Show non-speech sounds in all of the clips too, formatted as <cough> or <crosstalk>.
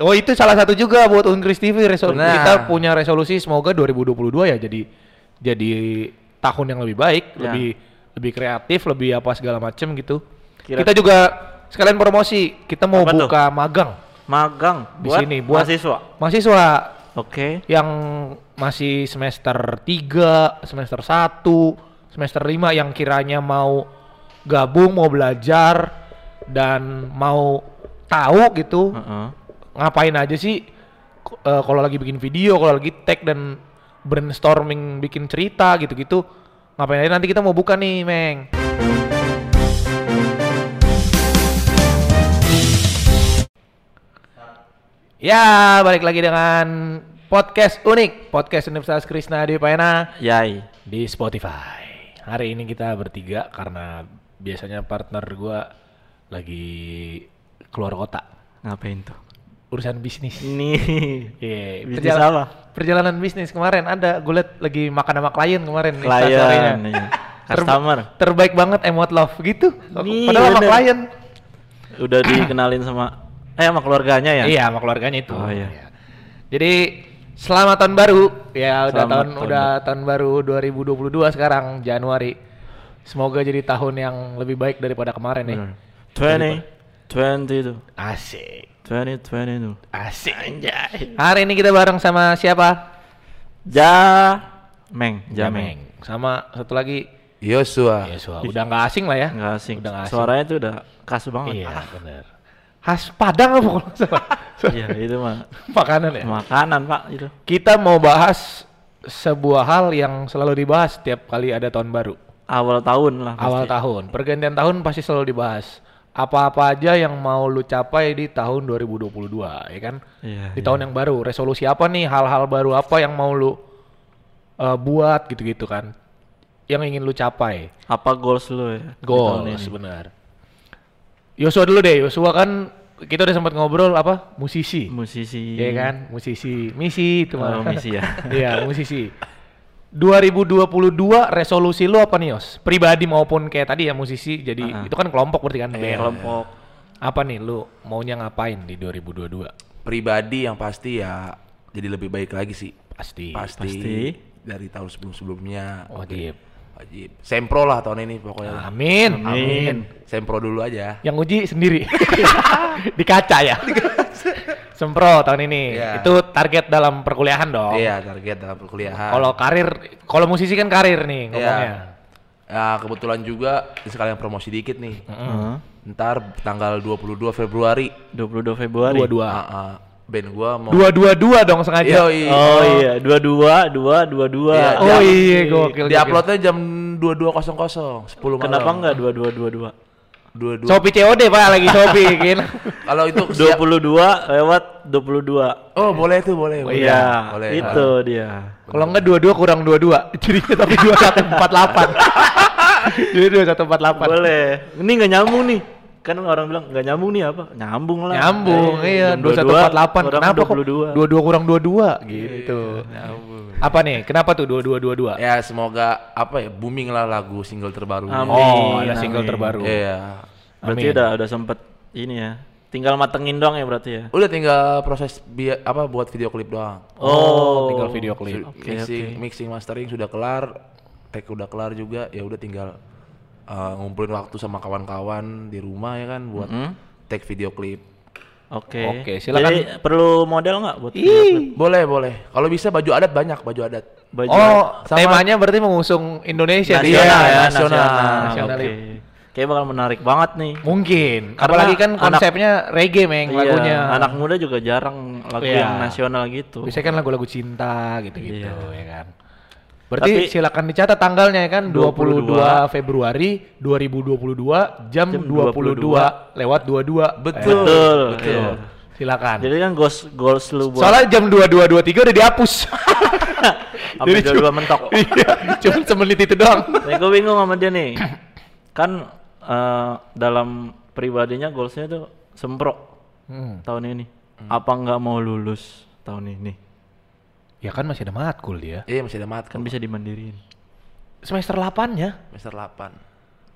Oh itu salah satu juga buat Unkris TV resol- Nah. kita punya resolusi semoga 2022 ya jadi jadi tahun yang lebih baik, Ya. lebih lebih kreatif, lebih apa segala macem gitu. Kira- Kita juga sekalian promosi, kita mau Apa tuh? buka magang Magang di buat sini buat mahasiswa. mahasiswa Oke. yang masih semester 3, semester 1, semester 5 yang kiranya mau gabung, mau belajar dan mau tahu gitu Heeh. Ngapain aja sih eh, kalau lagi bikin video, kalau lagi tag dan brainstorming bikin cerita gitu-gitu ngapain aja nanti kita mau buka nih, Meng. Ya, balik lagi dengan podcast unik, podcast Universitas Krishna di Paena Yai. di Spotify. Hari ini kita bertiga karena biasanya partner gua lagi keluar kota Ngapain tuh? Urusan bisnis. Nih. Iya, Bisnis perjala- apa? Perjalanan bisnis kemarin ada, gue liat lagi makan sama klien kemarin nih Klien, instastory-nya. iya. Ter- Customer. terbaik banget emot love gitu. Nih, Padahal sama bener. klien. Udah dikenalin sama eh sama keluarganya ya? Iya, sama keluarganya itu. Oh, iya. Jadi selamat tahun baru. Ya udah Selamat tahun tahun udah tahun baru 2022 sekarang Januari. Semoga jadi tahun yang lebih baik daripada kemarin nih. Bener. 20 20 itu. Asik. 20 20 itu. Asik. Hari ini kita bareng sama siapa? Ja Meng, Jameng. Jameng. Sama satu lagi Yosua. Yesua. Udah nggak asing lah ya. Enggak asing. Udah nggak asing. Suaranya tuh udah khas banget. Iya, bener. Khas Padang apa kalau salah? <laughs> Iya, itu mah Makanan ya. makanan, Pak, itu. Kita mau bahas sebuah hal yang selalu dibahas setiap kali ada tahun baru. Awal tahun lah pasti. Awal tahun, pergantian tahun pasti selalu dibahas. Apa-apa aja yang mau lu capai di tahun 2022, ya kan? Iya. Di iya. tahun yang baru, resolusi apa nih? Hal-hal baru apa yang mau lu uh, buat gitu-gitu kan? Yang ingin lu capai. Apa goals lu ya? Goals, benar. Yosua dulu deh, Yosua kan kita udah sempat ngobrol apa? Musisi. Musisi. Iya kan? Musisi. Misi itu Oh, mah. misi ya. <laughs> Iya, musisi. 2022 resolusi lu apa nih, Yos? Pribadi maupun kayak tadi ya musisi. Jadi Ah. itu kan kelompok berarti kan Iya, kelompok. Apa nih lu maunya ngapain di 2022? Pribadi yang pasti ya jadi lebih baik lagi sih. Pasti. Pasti. Pasti. Dari tahun sebelum-sebelumnya. Wajib. Wajib. Sempro lah tahun ini pokoknya. Amin. Amin. Sempro dulu aja. Yang uji sendiri. <laughs> Di kaca ya. <laughs> <laughs> Sempro tahun ini. Iya. Itu target dalam perkuliahan dong. Iya, target dalam perkuliahan. Kalau karir, kalau musisi kan karir nih ngomongnya. Iya. Ya, kebetulan juga sekalian promosi dikit nih. Heeh. Ntar tanggal 22 Februari. 22 Februari. Dua-dua. ah, ah, band gua mau Dua-dua-dua dong sengaja. Yoi. Oh iya, 22 2 22. Iya, Oh Jam- iya, gokil. Di uploadnya jam 22.00 10 malam. Kenapa enggak 22 22? 22. Shopee COD pak lagi Shopee bikin. <laughs> Kalau itu siap- 22 lewat 22. Oh, boleh tuh, boleh. boleh. Iya, boleh. itu dia. Kalau enggak dua-dua kurang dua-dua. <laughs> Jadinya tapi dua satu empat delapan. <laughs> Jadi dua satu empat delapan. Boleh. Ini nggak nyambung nih. Kan orang bilang nggak nyambung nih apa? Nyambung lah. Nyambung, Eh, iya. Dua satu empat delapan. Kenapa kok 22. dua-dua kurang dua-dua gitu? Nyambung. Apa nih? Kenapa tuh dua-dua dua-dua? Ya, semoga apa ya booming lah lagu single terbaru. Amin. Oh, ada single amin. terbaru. Iya. Berarti Amin. udah udah sempet ini ya. Tinggal matengin doang ya berarti ya. Udah tinggal proses bi apa buat video klip doang. Oh, tinggal video klip. Oke, mixing, oke. mixing mastering sudah kelar, tag udah kelar juga. Ya udah tinggal uh, ngumpulin waktu sama kawan-kawan di rumah ya kan buat Mm-mm. tag video klip. Oke. Oke, silakan. Jadi perlu model nggak buat klip? Boleh, boleh. Kalau bisa baju adat banyak, baju adat. Baju Oh, sama- temanya berarti mengusung Indonesia nasional. Iya, ya, nasional. Nasional. Oke. Kayak bakal menarik banget nih. Mungkin. Karena Apalagi kan anak- konsepnya reggae, Meng, Iya, lagunya. Anak muda juga jarang lagu Iya. yang nasional gitu. Biasanya kan lagu-lagu cinta gitu-gitu Iya. ya kan. Berarti Tapi- silakan dicatat tanggalnya ya kan 22, 22 Februari 2022 jam, Jam 22, lewat 22. Betul. Betul. Betul. Iya. Silakan. Jadi kan goals goals lu buat Soalnya jam 22.23 udah dihapus. Jadi dua cuma- mentok. <laughs> Iya, cuma semenit itu doang. Nih gue bingung sama dia nih. Kan eh, dalam pribadinya goalsnya tuh sempro Hmm. tahun ini. Apa nggak mau lulus tahun ini? Ya kan masih ada matkul dia. Iya, masih ada mat Kan bisa dimandiriin. Semester 8 ya. semester 8.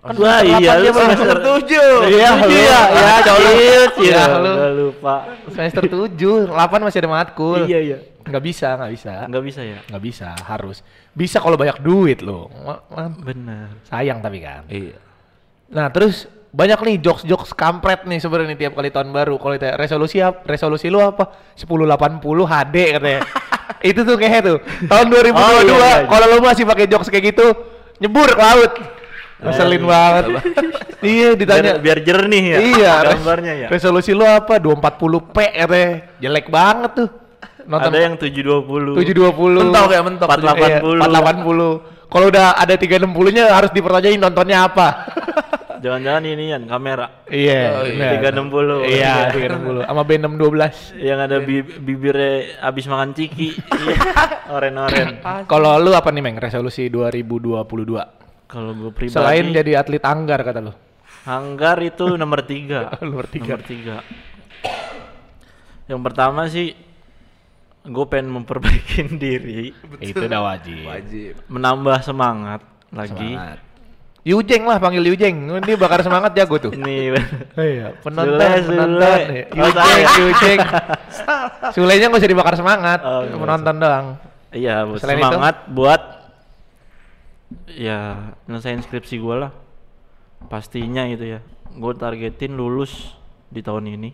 Kan Wah semester iya delapan lu dia semester tujuh. Iya Tujuh lu ya? ya Ya, ciut Ya, ya lu. Gua lupa. semester 7, 8 masih ada matkul. Iya iya. Nggak bisa, nggak bisa. Nggak bisa ya. Nggak bisa, harus. Bisa kalau banyak duit ma- Benar. Sayang tapi kan. Iya. Nah, terus banyak nih jokes-jokes kampret nih sebenarnya tiap kali tahun baru. Kalau ditanya resolusi apa? Resolusi lu apa? 1080 HD katanya. <laughs> Itu tuh kayaknya tuh. Tahun 2022 Oh, iya, iya, iya. kalau lu masih pakai jokes kayak gitu, nyebur ke laut. Ngeselin banget. <laughs> iya, ditanya. Biar, biar jernih ya. Iya, Gambarnya ya. Resolusi lu apa? 240p katanya. Jelek banget tuh. Nonton Ada yang 720. 720. Mentok ya, mentok. 480. Iya, 480. Kalau udah ada 360-nya harus dipertanyain nontonnya apa. <laughs> Jangan-jangan ini kan kamera Iya, Oh, iya. benar. 360. Iya, 360. Sama B612. yang ada bi- bibirnya abis makan ciki. Iya. Oren-oren. Kalau lu apa nih, Meng? Resolusi 2022. Kalau gue pribadi Selain jadi atlet anggar kata lu. Hanggar itu nomor tiga. <laughs> Nomor tiga. Nomor tiga. Yang pertama sih gue pengen memperbaiki <laughs> diri, Itu udah wajib. Wajib. menambah semangat lagi. Semangat. Yujeng lah panggil Yujeng. Ini bakar semangat jago tuh. Ini Iya, penonton, Sule, penonton. Sule. ya. Oh, Yujeng. Yujeng. Sulenya nggak usah dibakar semangat, Oh, penonton doang. iya Selain itu? semangat buat ya nyelesain skripsi gue lah. Pastinya itu ya. Gue targetin lulus di tahun ini.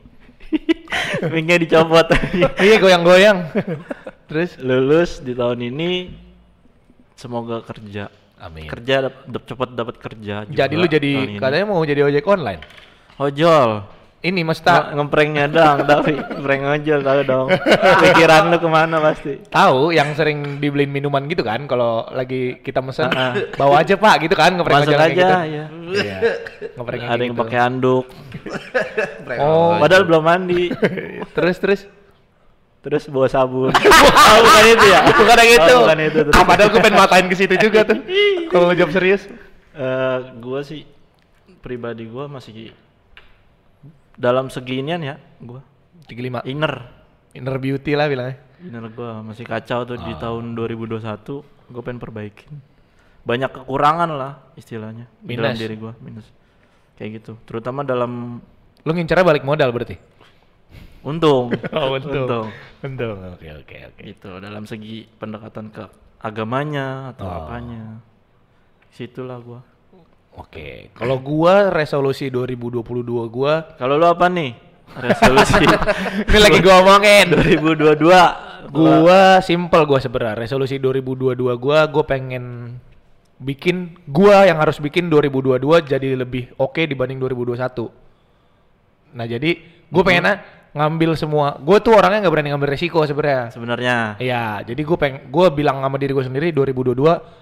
<laughs> Mic-nya dicopot. <laughs> Iya, goyang-goyang. <laughs> Terus? lulus di tahun ini semoga kerja. Amin. Kerja dap- dap- cepat dapat kerja. juga Jadi lu jadi ini. katanya mau jadi ojek online. ojol. Ini Mas Nge- Ta ngepranknya dong, <laughs> tapi prank ojol tahu dong. Pikiran lu ke mana pasti. tahu yang sering dibeliin minuman gitu kan kalau lagi kita mesen bawa aja Pak gitu kan ngeprank Masuk ojol kayak aja gitu. ya. Iya. Ngeprank Ada yang gitu. pakai handuk, Oh. <laughs> padahal belum mandi. <laughs> terus terus Terus bawa sabun. <laughs> oh, bukan itu ya? bukan yang itu. Oh, bukan itu. terus. Ah, padahal gue pengen matain ke situ juga tuh. Kalau jawab serius. Eh, gua sih pribadi gua masih dalam seginian ya, gua 35 inner inner beauty lah bilangnya. Inner gua masih kacau tuh Ah. di tahun 2021 gue pengen perbaikin banyak kekurangan lah istilahnya di dalam Minus. diri gua minus kayak gitu terutama dalam Lu ngincarnya balik modal berarti. Untung <laughs> Oh, untung. untung Untung. Oke oke oke. gitu dalam segi pendekatan ke agamanya atau Oh. apanya situlah gua Oke. Kalau gua resolusi 2022 gua kalau lu apa nih resolusi <laughs> ini lagi gua omongin. 2022 Gua simple gua sebenarnya. Resolusi 2022 gua gua pengen bikin gua yang harus bikin 2022 jadi lebih oke dibanding 2021. Nah, jadi gua pengen ngambil semua. Gua tuh orangnya nggak berani ngambil resiko sebenarnya. sebenarnya Iya, jadi gue peng, gue bilang sama diri gue sendiri 2022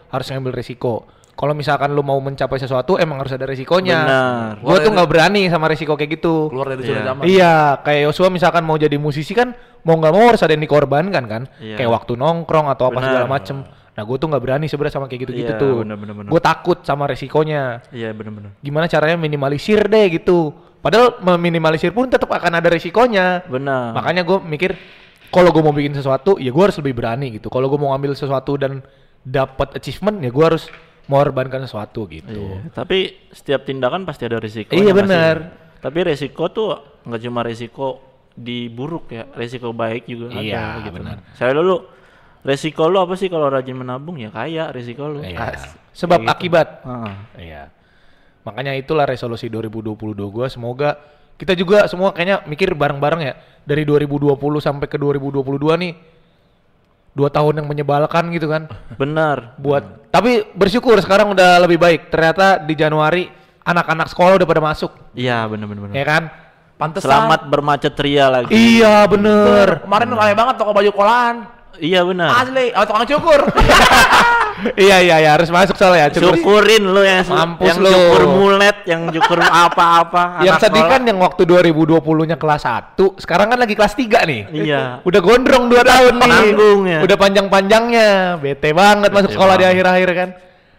harus ngambil resiko. Kalau misalkan lu mau mencapai sesuatu, emang harus ada resikonya. Benar. Gue tuh nggak berani sama resiko kayak gitu. Keluar dari zona Iya. nyaman. Iya, kayak Yosua misalkan mau jadi musisi kan, mau nggak mau harus ada yang dikorbankan kan, Iya. kayak waktu nongkrong atau apa Benar. segala macem. Nah, gue tuh nggak berani sebenarnya sama kayak gitu-gitu Iya, tuh. Gue takut sama resikonya. iya bener-bener Gimana caranya minimalisir deh gitu. Padahal meminimalisir pun tetap akan ada resikonya. benar Makanya gue mikir kalau gue mau bikin sesuatu ya gue harus lebih berani gitu. Kalau gue mau ngambil sesuatu dan dapat achievement ya gue harus mengorbankan sesuatu gitu. Iya, tapi setiap tindakan pasti ada risiko. Iya, benar. Tapi resiko tuh nggak cuma resiko di buruk ya, resiko baik juga Iya, ada gitu. benar. Saya dulu resiko lu apa sih kalau rajin menabung ya kaya resiko lu. Iya. As- Sebab kayak gitu. akibat. Heeh. Iya. Makanya itulah resolusi 2022 gue. Semoga kita juga semua kayaknya mikir bareng-bareng ya dari 2020 sampai ke 2022 nih dua tahun yang menyebalkan gitu kan. <laughs> Benar. Buat tapi bersyukur sekarang udah lebih baik. Ternyata di Januari anak-anak sekolah udah pada masuk, Iya benar benar benar. ya kan? Pantesan. Selamat bermacet ria lagi. Iya bener. Kemarin rame banget toko baju kolahan. Iya benar. Asli, oh, tukang cukur. <laughs> iya iya iya harus masuk soalnya. Cukur. Syukurin lu yang Mampus yang lu. cukur mulet, yang cukur <laughs> apa-apa. Yang sedih kan yang waktu 2020-nya kelas 1, sekarang kan lagi kelas 3 nih. Iya. Udah gondrong 2 tahun nih. Nanggung ya. Udah panjang-panjangnya. Bete banget masuk sekolah di banget. akhir-akhir kan.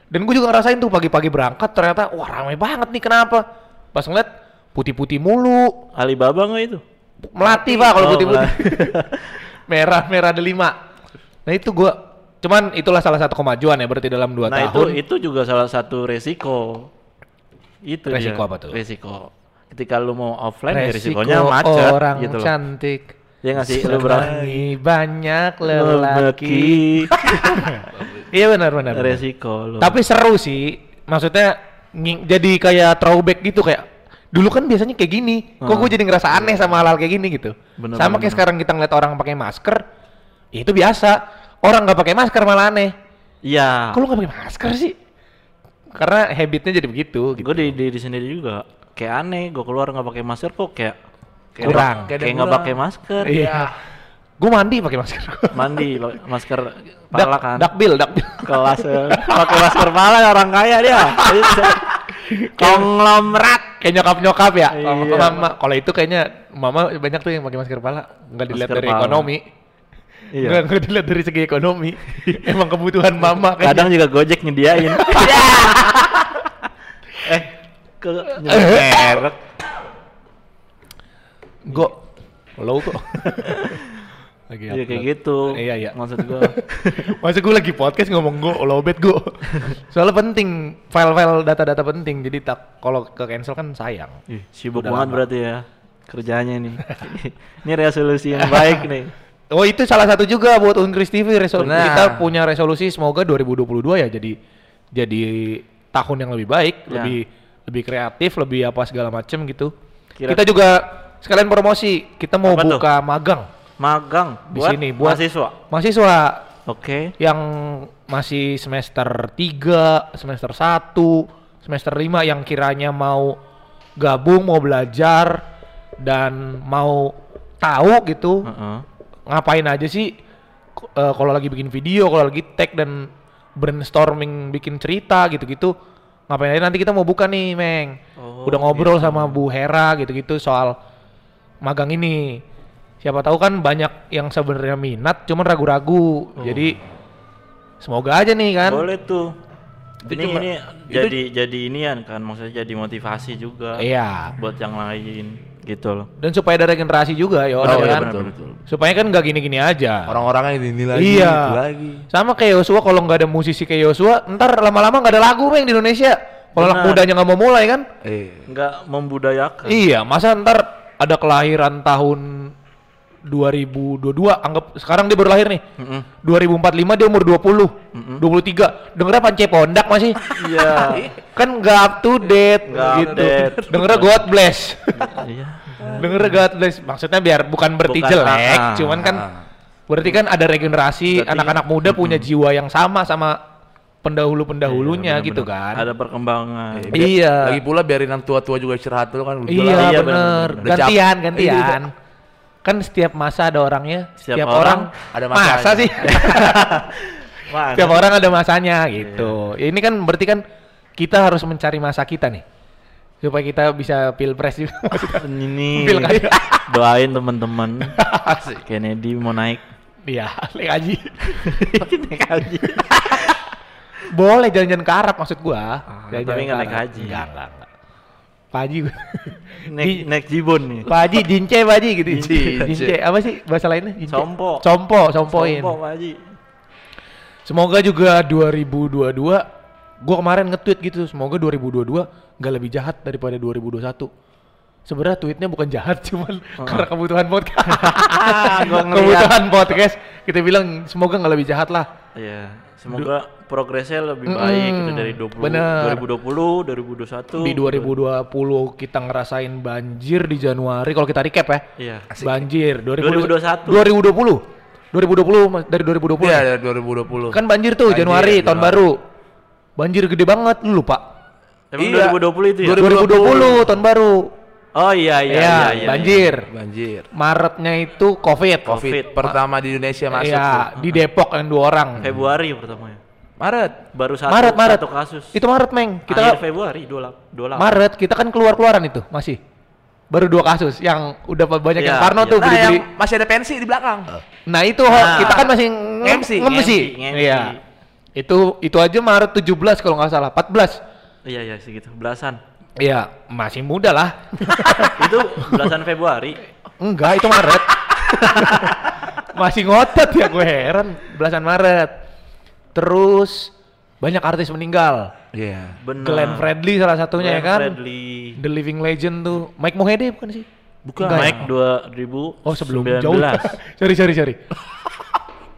Dan gue juga ngerasain tuh pagi-pagi berangkat ternyata wah ramai banget nih kenapa? Pas ngeliat putih-putih mulu. Alibaba nggak itu? Melati pak kalau Oh, putih-putih. melati. <laughs> Merah-merah ada lima. Nah itu gua cuman itulah salah satu kemajuan ya berarti dalam 2 Nah itu tahun. itu juga salah satu resiko. Itu Resiko dia, apa tuh? Resiko. Ketika lu mau offline ya Resiko resikonya macet orang gitu loh. cantik. Ya nggak sih lu berani banyak lelaki. <laughs> Iya benar benar. resiko lu. Tapi seru sih. Maksudnya nging- jadi kayak throwback gitu kayak dulu kan biasanya kayak gini. Kok gue jadi ngerasa aneh sama hal-hal kayak gini gitu. Bener, sama bener, kayak sekarang kita ngeliat orang pakai masker, ya itu biasa. Orang nggak pakai masker malah aneh. Iya. Lu nggak pakai masker sih? Karena habitnya jadi begitu. Gitu. Gue di diri sendiri juga kayak aneh. Gue keluar nggak pakai masker kok kayak kayak Kurang. Kayak, nggak pakai masker. Iya. Gue mandi pakai masker. <laughs> Mandi masker pala kan. Dakbil, dakbil. <laughs> Kelas eh, pakai masker pala orang kaya dia. <laughs> Konglomerat. kayak nyokap nyokap ya. Iya. Kalau mama, kalau itu kayaknya mama banyak tuh yang pakai masker pala. Nggak dilihat Masker dari pala. ekonomi. Iya. Nggak, nggak dilihat dari segi ekonomi. <laughs> Emang kebutuhan mama kayaknya. Kadang juga Gojek nyediain. <laughs> eh, ke nyerek. Go. Lo kok. <laughs> lagi Iya kayak gitu. Iya, iya. Maksud gua. Masa gue lagi podcast ngomong go, lobet go. Soalnya penting, file-file data-data penting. Jadi tak kalau ke cancel kan sayang. Ih, sibuk Udah banget lama. berarti ya kerjanya nih. ini resolusi yang baik nih. Oh itu salah satu juga buat Unkris TV resolusi Benar. kita punya resolusi semoga 2022 ya jadi jadi tahun yang lebih baik, Ya. lebih lebih kreatif, lebih apa segala macem gitu. Kira- kita juga sekalian promosi, kita mau Apa tuh? buka magang Magang di buat sini buat mahasiswa. mahasiswa Oke. yang masih semester 3, semester 1, semester 5 yang kiranya mau gabung, mau belajar dan mau tahu gitu Heeh. Ngapain aja sih eh, kalau lagi bikin video, kalau lagi tag dan brainstorming bikin cerita gitu-gitu ngapain aja nanti kita mau buka nih, Meng. Oh, Udah ngobrol sama Bu Hera gitu-gitu soal magang ini. Siapa tahu kan banyak yang sebenarnya minat cuman ragu-ragu. Jadi semoga aja nih kan. Boleh tuh. Itu ini cuma- ini itu- jadi jadi inian kan maksudnya jadi motivasi juga Iya. buat yang lain gitu loh. Dan supaya ada regenerasi juga ya Oh, orang iya, kan. betul, betul. Supaya kan nggak gini-gini aja. Orang-orangnya ini lagi, Iya. itu lagi. Sama kayak Yosua kalau nggak ada musisi kayak Yosua, ntar lama-lama nggak ada lagu meng di Indonesia. Kalau anak mudanya nggak mau mulai kan? Eh, Nggak membudayakan. Iya, masa ntar ada kelahiran tahun 2022, anggap sekarang dia baru lahir nih. Mm-mm. 2045 dia umur 20, 23. Dengernya pance pondak masih. Iya. <laughs> kan nggak up to date Nggak gitu. update. Dengernya God bless. Iya. Dengernya God bless. Maksudnya biar bukan berarti Bukan, jelek, ah, cuman kan ah. berarti kan ada regenerasi anak-anak muda punya jiwa yang sama sama pendahulu-pendahulunya Iya, gitu benar-benar. kan. Ada perkembangan. biar- Iya. Lagi pula biarin yang tua-tua juga istirahat dulu kan. Iya. Iya, cap- Gantian, Iya. gantian. Kan setiap masa ada orangnya. Setiap Setiap, orang orang, ada masa masanya. sih. <laughs> Mana? setiap orang ada masanya gitu. Ini kan berarti kan kita harus mencari masa kita nih. Supaya kita bisa pilpres juga. ini <laughs> Pilkada. doain teman-teman <laughs> Kennedy mau naik Iya, naik haji. naik haji Boleh jalan-jalan ke Arab maksud gua. Jalan-jalan tapi nggak naik haji. Enggak, enggak, enggak. Pak Haji naik Di- naik jibon nih Pak Haji, jince Pak Haji gitu. Jince. Jince. Apa sih bahasa lainnya? Jince. Sompo. Sompo, sompoin. Sompo, Pak Haji Semoga juga 2022 gua kemarin nge-tweet gitu, semoga 2022 nggak lebih jahat daripada 2021. Sebenarnya tweetnya bukan jahat, <laughs> cuman karena kebutuhan podcast. <laughs> Kebutuhan podcast, kita bilang semoga nggak lebih jahat lah. Iya, semoga progresnya lebih baik Mm, itu dari 20 bener. 2020, 2021. Di 2020 kita ngerasain banjir di Januari kalau kita recap ya. Iya. Banjir 2021. 2020. 2020 mas- dari 2020. Iya, ada 2020. Kan banjir tuh Banjir, Januari tahun Januari. baru. Banjir gede banget lu lupa. Emang Iya. 2020 itu ya? 2020 tahun baru. Oh iya iya Iya, iya, iya, banjir. Banjir. Maretnya itu Covid. Covid, Covid. pertama di Indonesia masuk Iya, tuh. di Depok yang dua orang. Februari pertama ya. Maret. Baru satu, Maret, Maret. satu kasus. Itu Maret, Meng. Kita Akhir Februari 28. 28. Maret kita kan keluar-keluaran itu masih. Baru dua kasus yang udah banyak yang Iya, Parno iya. tuh Nah, masih ada pensi di belakang. Nah, itu Nah. kita kan masih nge- MC, nge-MC. MC. Iya. Itu itu aja Maret 17 kalau nggak salah, 14. Iya iya segitu, belasan. Iya, masih muda lah. <laughs> itu belasan Februari. Enggak, itu Maret. <laughs> masih ngotot ya gue heran belasan Maret. Terus banyak artis meninggal. Iya. Benar. Glenn Fredly salah satunya ya Glenn kan. Fredly. The Living Legend tuh. Mike Mohede bukan sih? Bukan. Enggak ya? Mike 2000 Oh sebelum jauh. <laughs> sorry sorry sorry.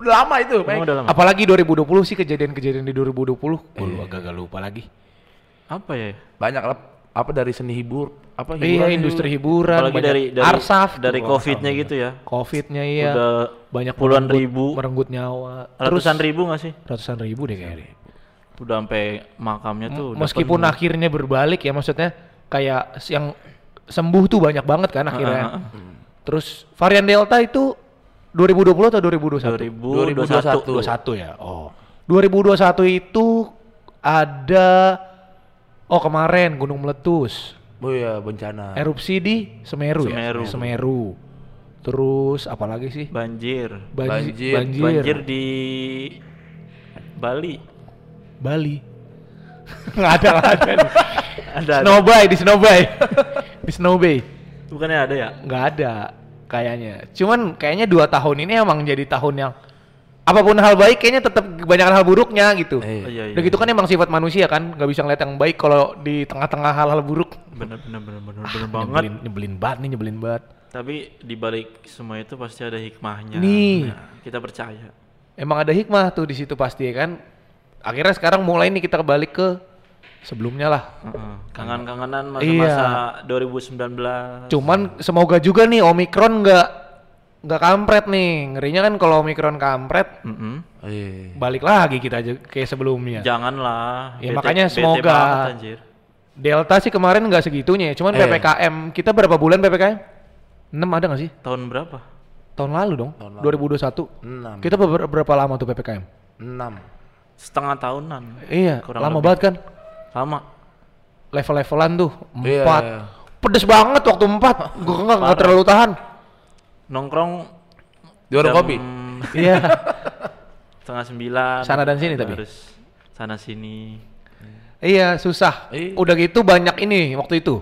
Udah <laughs> lama itu, Mike. udah lama. Apalagi 2020 sih kejadian-kejadian di 2020. Gue agak lupa lagi. Apa ya? Banyak lah apa dari seni hibur, apa Iya hiburan industri itu. hiburan. Apalagi dari dari Arsaf dari covidnya gitu ya. Covidnya iya. Udah banyak puluhan merenggut- ribu. merenggut nyawa. Ratusan ribu gak sih? ratusan ribu deh kayaknya. Udah sampai makamnya tuh. Meskipun penuh. akhirnya berbalik ya maksudnya kayak yang sembuh tuh banyak banget kan akhirnya. Ah, ah. Terus varian Delta itu 2020 atau 2021? 2021. 2021 ya. Oh. 2021 itu ada oh kemarin gunung meletus. Oh iya, bencana. Erupsi di Semeru, Semeru. ya. Semeru. Terus apa lagi sih? Banjir. Banji- Banjir. banjir. Banjir di Bali. Bali. <laughs> Nggak ada, nggak ada. <laughs> Ada. ada. Snowbay di Snowbay. <laughs> di Snowbay. Bukannya ada ya? Nggak ada kayaknya. Cuman kayaknya dua tahun ini emang jadi tahun yang apa pun hal baik kayaknya tetap banyak hal buruknya gitu. Oh, iya, iya. Udah gitu kan emang sifat manusia kan nggak bisa ngeliat yang baik kalau di tengah-tengah hal-hal buruk. Bener bener bener bener, bener Ah, banget. Nyebelin, nyebelin banget nih nyebelin banget. Tapi di balik semua itu pasti ada hikmahnya. Nih. Nah, kita percaya. Emang ada hikmah tuh di situ pasti ya kan. Akhirnya sekarang mulai nih kita balik ke sebelumnya lah. Heeh. Kangen-kangenan masa-masa Iya. 2019. Cuman semoga juga nih Omikron nggak nggak kampret nih. Ngerinya kan kalau Omikron kampret Mm-mm. eh. balik lagi kita aja kayak sebelumnya. Janganlah. Ya, Bete- makanya semoga. banget, anjir. Delta sih kemarin nggak segitunya ya, cuman Eh. PPKM kita berapa bulan PPKM? 6 ada nggak sih? Tahun berapa? Tahun lalu dong, Tahun lalu. 2021. 6. Kita beber- berapa lama tuh PPKM? 6. Setengah tahunan. Iya, Kurang lama lebih. banget kan? Lama. Level-levelan tuh, Iya, 4. iya. Pedes banget waktu 4. Gue nggak terlalu tahan. Nongkrong Di warung kopi. <laughs> Iya. setengah sembilan. Sana dan sini tapi? Harus sana sini. iya, susah. Iya. Udah gitu banyak ini waktu itu.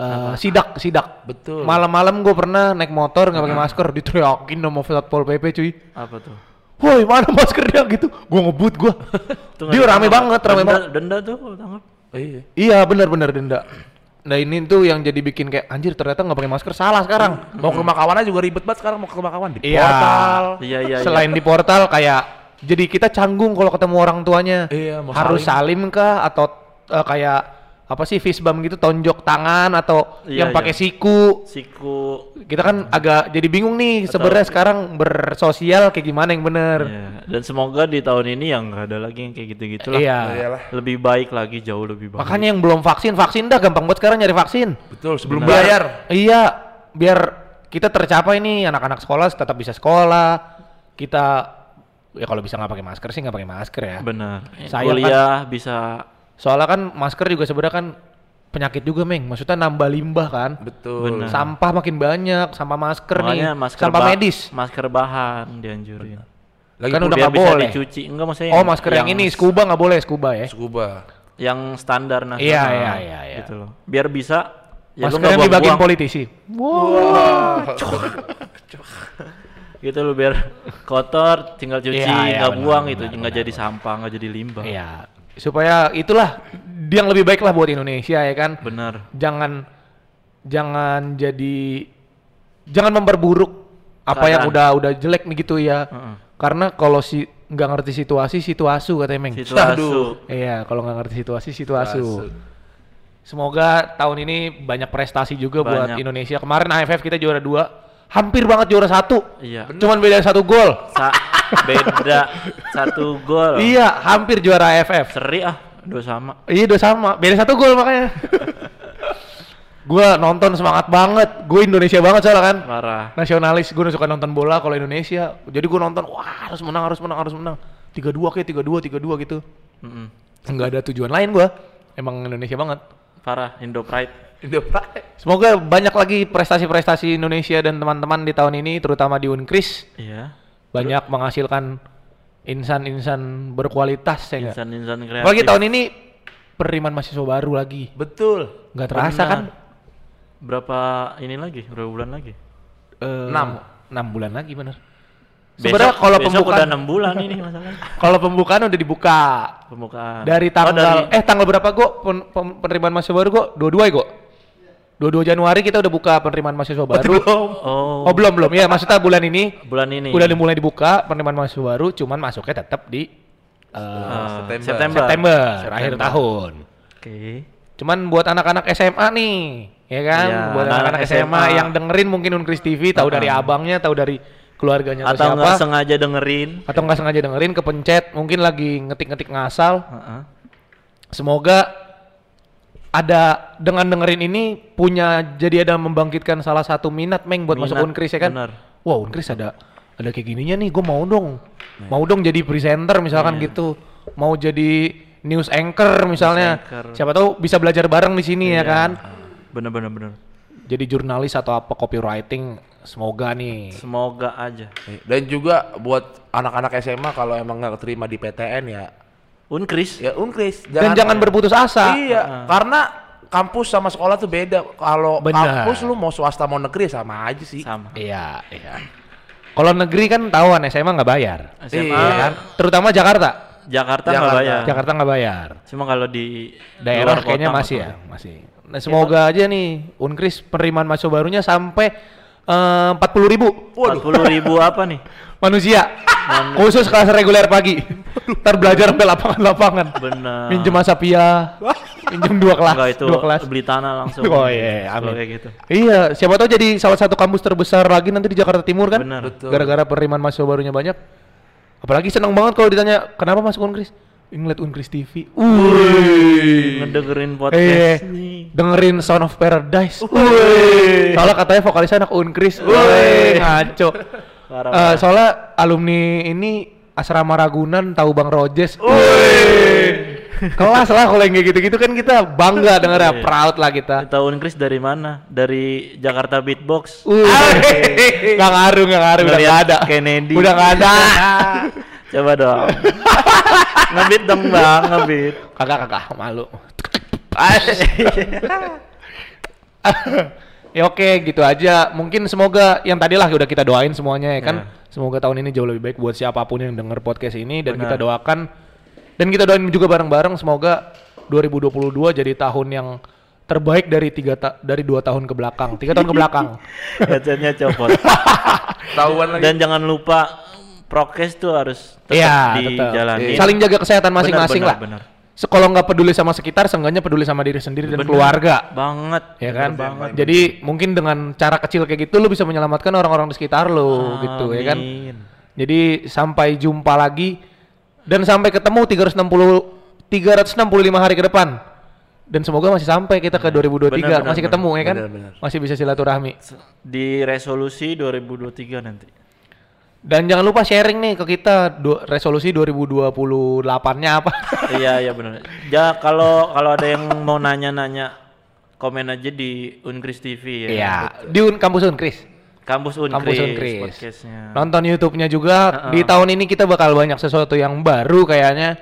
Eh, sidak, sidak. Betul. Malam-malam gue pernah naik motor nggak pakai masker, diteriakin sama satpol pp cuy. Apa tuh? Woi mana maskernya gitu? Gue ngebut gue. Dia rame banget, rame Denda- banget. Denda tuh kalau tangkap. Iya. Iya benar-benar denda. Nah ini tuh yang jadi bikin kayak anjir ternyata nggak pakai masker salah sekarang. Mau ke rumah kawannya juga ribet banget sekarang mau ke rumah kawan di Iya. portal. Iya iya. iya. Selain di portal kayak jadi kita canggung kalau ketemu orang tuanya. Iya, mau Harus salim kah atau eh, kayak apa sih fist bump gitu tonjok tangan atau Iya, yang pakai iya. siku. siku. Kita kan agak jadi bingung nih sebenarnya sekarang bersosial kayak gimana yang bener. Iya. Dan semoga di tahun ini yang nggak ada lagi yang kayak gitu-gitu lah. Iya. Iyalah. Lebih baik lagi, jauh lebih baik. Makanya yang belum vaksin, vaksin dah gampang banget sekarang nyari vaksin. Betul, sebelum Benar. bayar. Iya, biar kita tercapai nih anak-anak sekolah tetap bisa sekolah. Kita ya kalau bisa nggak pakai masker sih nggak pakai masker ya. Benar. Sayang Kuliah bisa Soalnya kan masker juga sebenarnya kan penyakit juga meng. Maksudnya nambah limbah kan. Betul. Benar. Sampah makin banyak, sampah masker makanya nih, masker sampah medis. Masker bahan dianjurin. Lagi Kan udah nggak boleh. dicuci. Enggak maksudnya Oh masker yang, ini scuba nggak boleh scuba ya. scuba. yang standar nasional. Iya, iya, iya, iya. Gitu loh. Biar bisa ya masker yang dibagiin politisi. <laughs> gitu lo biar kotor tinggal cuci Iya, iya, nggak benar, buang benar, itu benar, nggak jadi sampah nggak jadi limbah Iya. Supaya itulah yang lebih baik lah buat Indonesia ya kan. bener jangan jangan jadi jangan memperburuk apa yang Keadaan. udah udah jelek nih gitu ya. Heeh. Karena kalau si nggak ngerti situasi situasi katanya Meng. situasi Aduh. Iya, kalau nggak ngerti situasi situasi. Situasi. Semoga tahun ini banyak prestasi juga buat Banyak. Indonesia. Kemarin AFF kita juara dua, hampir banget juara satu. iya Cuman beda satu gol. Sa- beda satu gol Iya, hampir juara AFF. seri ah dua sama Iya udah sama, beda satu gol makanya. <laughs> gua nonton semangat banget, gue Indonesia banget soalnya kan. parah Nasionalis, gue suka nonton bola kalau Indonesia. Jadi gue nonton, wah harus menang, harus menang, harus menang. Tiga dua kayak tiga dua, tiga dua gitu. Mm-mm. Enggak ada tujuan lain gua. Emang Indonesia banget. parah Indo Pride Indo Pride. Semoga banyak lagi prestasi-prestasi Indonesia dan teman-teman di tahun ini, terutama di Unkris, iya banyak menghasilkan insan-insan berkualitas ya insan-insan kreatif Apalagi tahun ini penerimaan mahasiswa baru lagi. Betul. Nggak terasa Benar. kan? berapa ini lagi berapa bulan lagi Eh, Enam. enam bulan lagi bener. Sebenarnya kalau pembukaan udah enam bulan ini <laughs> masalahnya. kalau pembukaan udah dibuka Pembukaan. dari Oh, tanggal dari- eh tanggal berapa go pen- pen- penerimaan mahasiswa baru go? Dua-dua ya go? Dua-dua Januari kita udah buka penerimaan mahasiswa baru. Oh, Oh belum belum ya maksudnya bulan ini bulan ini. udah mulai dibuka penerimaan mahasiswa baru cuman masuknya tetap di eh, Eh, September. September. September, akhir September. tahun. Oke. Cuman buat anak-anak SMA nih, ya kan? Iya, buat anak-anak SMA, SMA. yang dengerin mungkin Unkris TV, tahu dari abangnya, tahu dari keluarganya atau, nggak sengaja dengerin. atau nggak sengaja dengerin, kepencet, mungkin lagi ngetik-ngetik ngasal. Heeh. Semoga ada dengan dengerin ini punya jadi ada membangkitkan salah satu minat meng buat masuk Minat, Unkris ya kan? benar. Wah Unkris ada ada kayak gininya nih, gue mau dong, mau dong jadi presenter misalkan gitu, mau jadi news anchor misalnya, anchor. siapa tahu bisa belajar bareng di sini ya kan? Bener bener bener. Jadi jurnalis atau apa copywriting, semoga nih. Semoga aja. Dan juga buat anak-anak SMA kalau emang nggak terima di PTN ya, Unkris. ya unkris. Dan jangan berputus asa. Iya, karena kampus sama sekolah tuh beda. Kalau kampus lu mau swasta mau negeri ya sama aja sih. Sama. Iya, iya. Kalau negeri kan tahuan SMA nggak bayar, SMA Iya kan? Terutama Jakarta. Jakarta nggak Jakarta. bayar. Jakarta nggak bayar. Cuma kalau di Daerah luar kayaknya kota masih ya, masih. Nah, semoga aja nih Unkris penerimaan mahasiswa barunya sampai empat puluh ribu tahu. 40 ribu apa nih? <laughs> manusia khusus kelas reguler pagi. Ntar belajar sampai lapangan-lapangan. Bener. Minjem Asapia, minjem dua kelas, Enggak itu dua kelas. beli tanah langsung. Oh iya, Kalau amin. kayak gitu. Iya, siapa tahu jadi salah satu kampus terbesar lagi nanti di Jakarta Timur kan? Betul. Gara-gara penerimaan mahasiswa barunya banyak. Apalagi seneng banget kalau ditanya kenapa masuk Unkris? Ngeliat Unkris TV. Wih. Ngedengerin Eh, podcast nih. dengerin Sound of Paradise. Wih. Soalnya katanya vokalisnya anak Unkris. Wih, ngaco. Parah, parah. soalnya alumni ini asrama Ragunan tahu Bang Rojes. <laughs> Kelas lah kalau yang kayak gitu-gitu kan kita bangga denger ya, Iya. proud lah kita. Tahu Unkris dari mana? Dari Jakarta Beatbox. Uh, <laughs> gak ngaruh, gak ngaruh, udah gak ada. Kennedy. Udah gak ada. <laughs> Coba dong. ngebit dong bang, ngebit. Kagak, kagak, malu. Ya oke, gitu aja. Mungkin semoga yang tadi lah udah kita doain semuanya ya kan. Iya. Semoga tahun ini jauh lebih baik buat siapa pun yang denger podcast ini dan Benar. kita doakan dan kita doain juga bareng-bareng semoga 2022 jadi tahun yang terbaik dari tiga ta- dari dua tahun ke belakang, tiga tahun ke belakang. <laughs> Headsetnya copot. <laughs> Tahuan lagi. Dan jangan lupa prokes tuh harus tetap Iya, tetap. dijalanin. Saling jaga kesehatan masing-masing lah. benar, Sekolah nggak peduli sama sekitar, seenggaknya peduli sama diri sendiri dan Benar keluarga. Banget. ya kan? banget. Jadi mungkin dengan cara kecil kayak gitu lu bisa menyelamatkan orang-orang di sekitar lu gitu ya kan. Amin. Jadi sampai jumpa lagi dan sampai ketemu 360 365 hari ke depan. Dan semoga masih sampai kita ke 2023 Benar, benar, masih ketemu ya kan. Benar, benar. Masih bisa silaturahmi. Di resolusi 2023 nanti. Dan jangan lupa sharing nih ke kita du- resolusi 2028-nya apa. <laughs> iya iya benar. Ya kalau kalau ada yang mau nanya-nanya komen aja di Unkris TV ya. Iya, di Un kampus Unkris. Kampus Unkris, Kampus Unkris. podcastnya. Nonton YouTube-nya juga. Di tahun ini kita bakal banyak sesuatu yang baru kayaknya.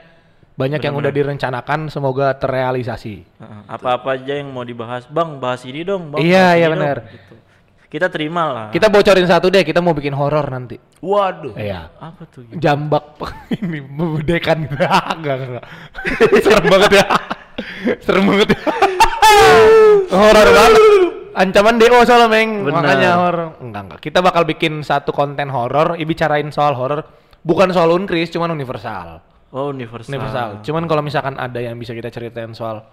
Banyak yang udah direncanakan, semoga terrealisasi. Apa-apa aja yang mau dibahas, Bang, bahas ini dong, Bang. Iya, iya benar. gitu. Kita terima lah. Kita bocorin satu deh, kita mau bikin horor nanti. Waduh. Iya. apa tuh? gitu? Jambak <laughs> ini membedekan <laughs> enggak enggak enggak. <laughs> Serem banget ya. Serem banget ya. horor banget. Ancaman DO soalnya, Meng. Benar. Makanya horor. Enggak enggak. Kita bakal bikin satu konten horor, ya bicarain soal horor. Bukan soal unkris, cuman universal. Oh, universal. Universal. Cuman kalau misalkan ada yang bisa kita ceritain soal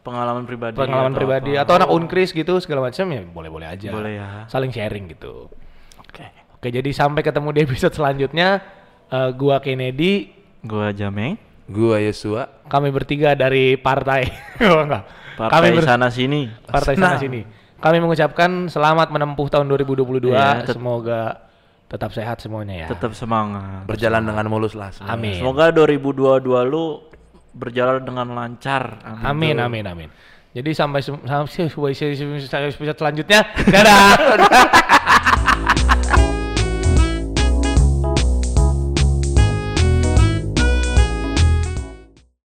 Pengalaman pribadi. pengalaman atau pribadi apa. atau anak unkris gitu segala macam ya boleh-boleh aja. Boleh ya. Saling sharing gitu. Oke. Oke, jadi sampai ketemu di episode selanjutnya. Eh, gua Kennedy, Gua Jameng. Gua Yesua. kami bertiga dari partai. <laughs> Oh, enggak. Partai kami ber- sana sini. partai sana sini. Kami mengucapkan selamat menempuh tahun 2022. Iya, tet- Semoga tetap sehat semuanya ya. Tetap semangat. Berjalan dengan mulus lah. semua. Amin. Semoga 2022 lu berjalan dengan lancar. Amin, amin, amin. Jadi sampai sampai selanjutnya. Dadah. <laughs>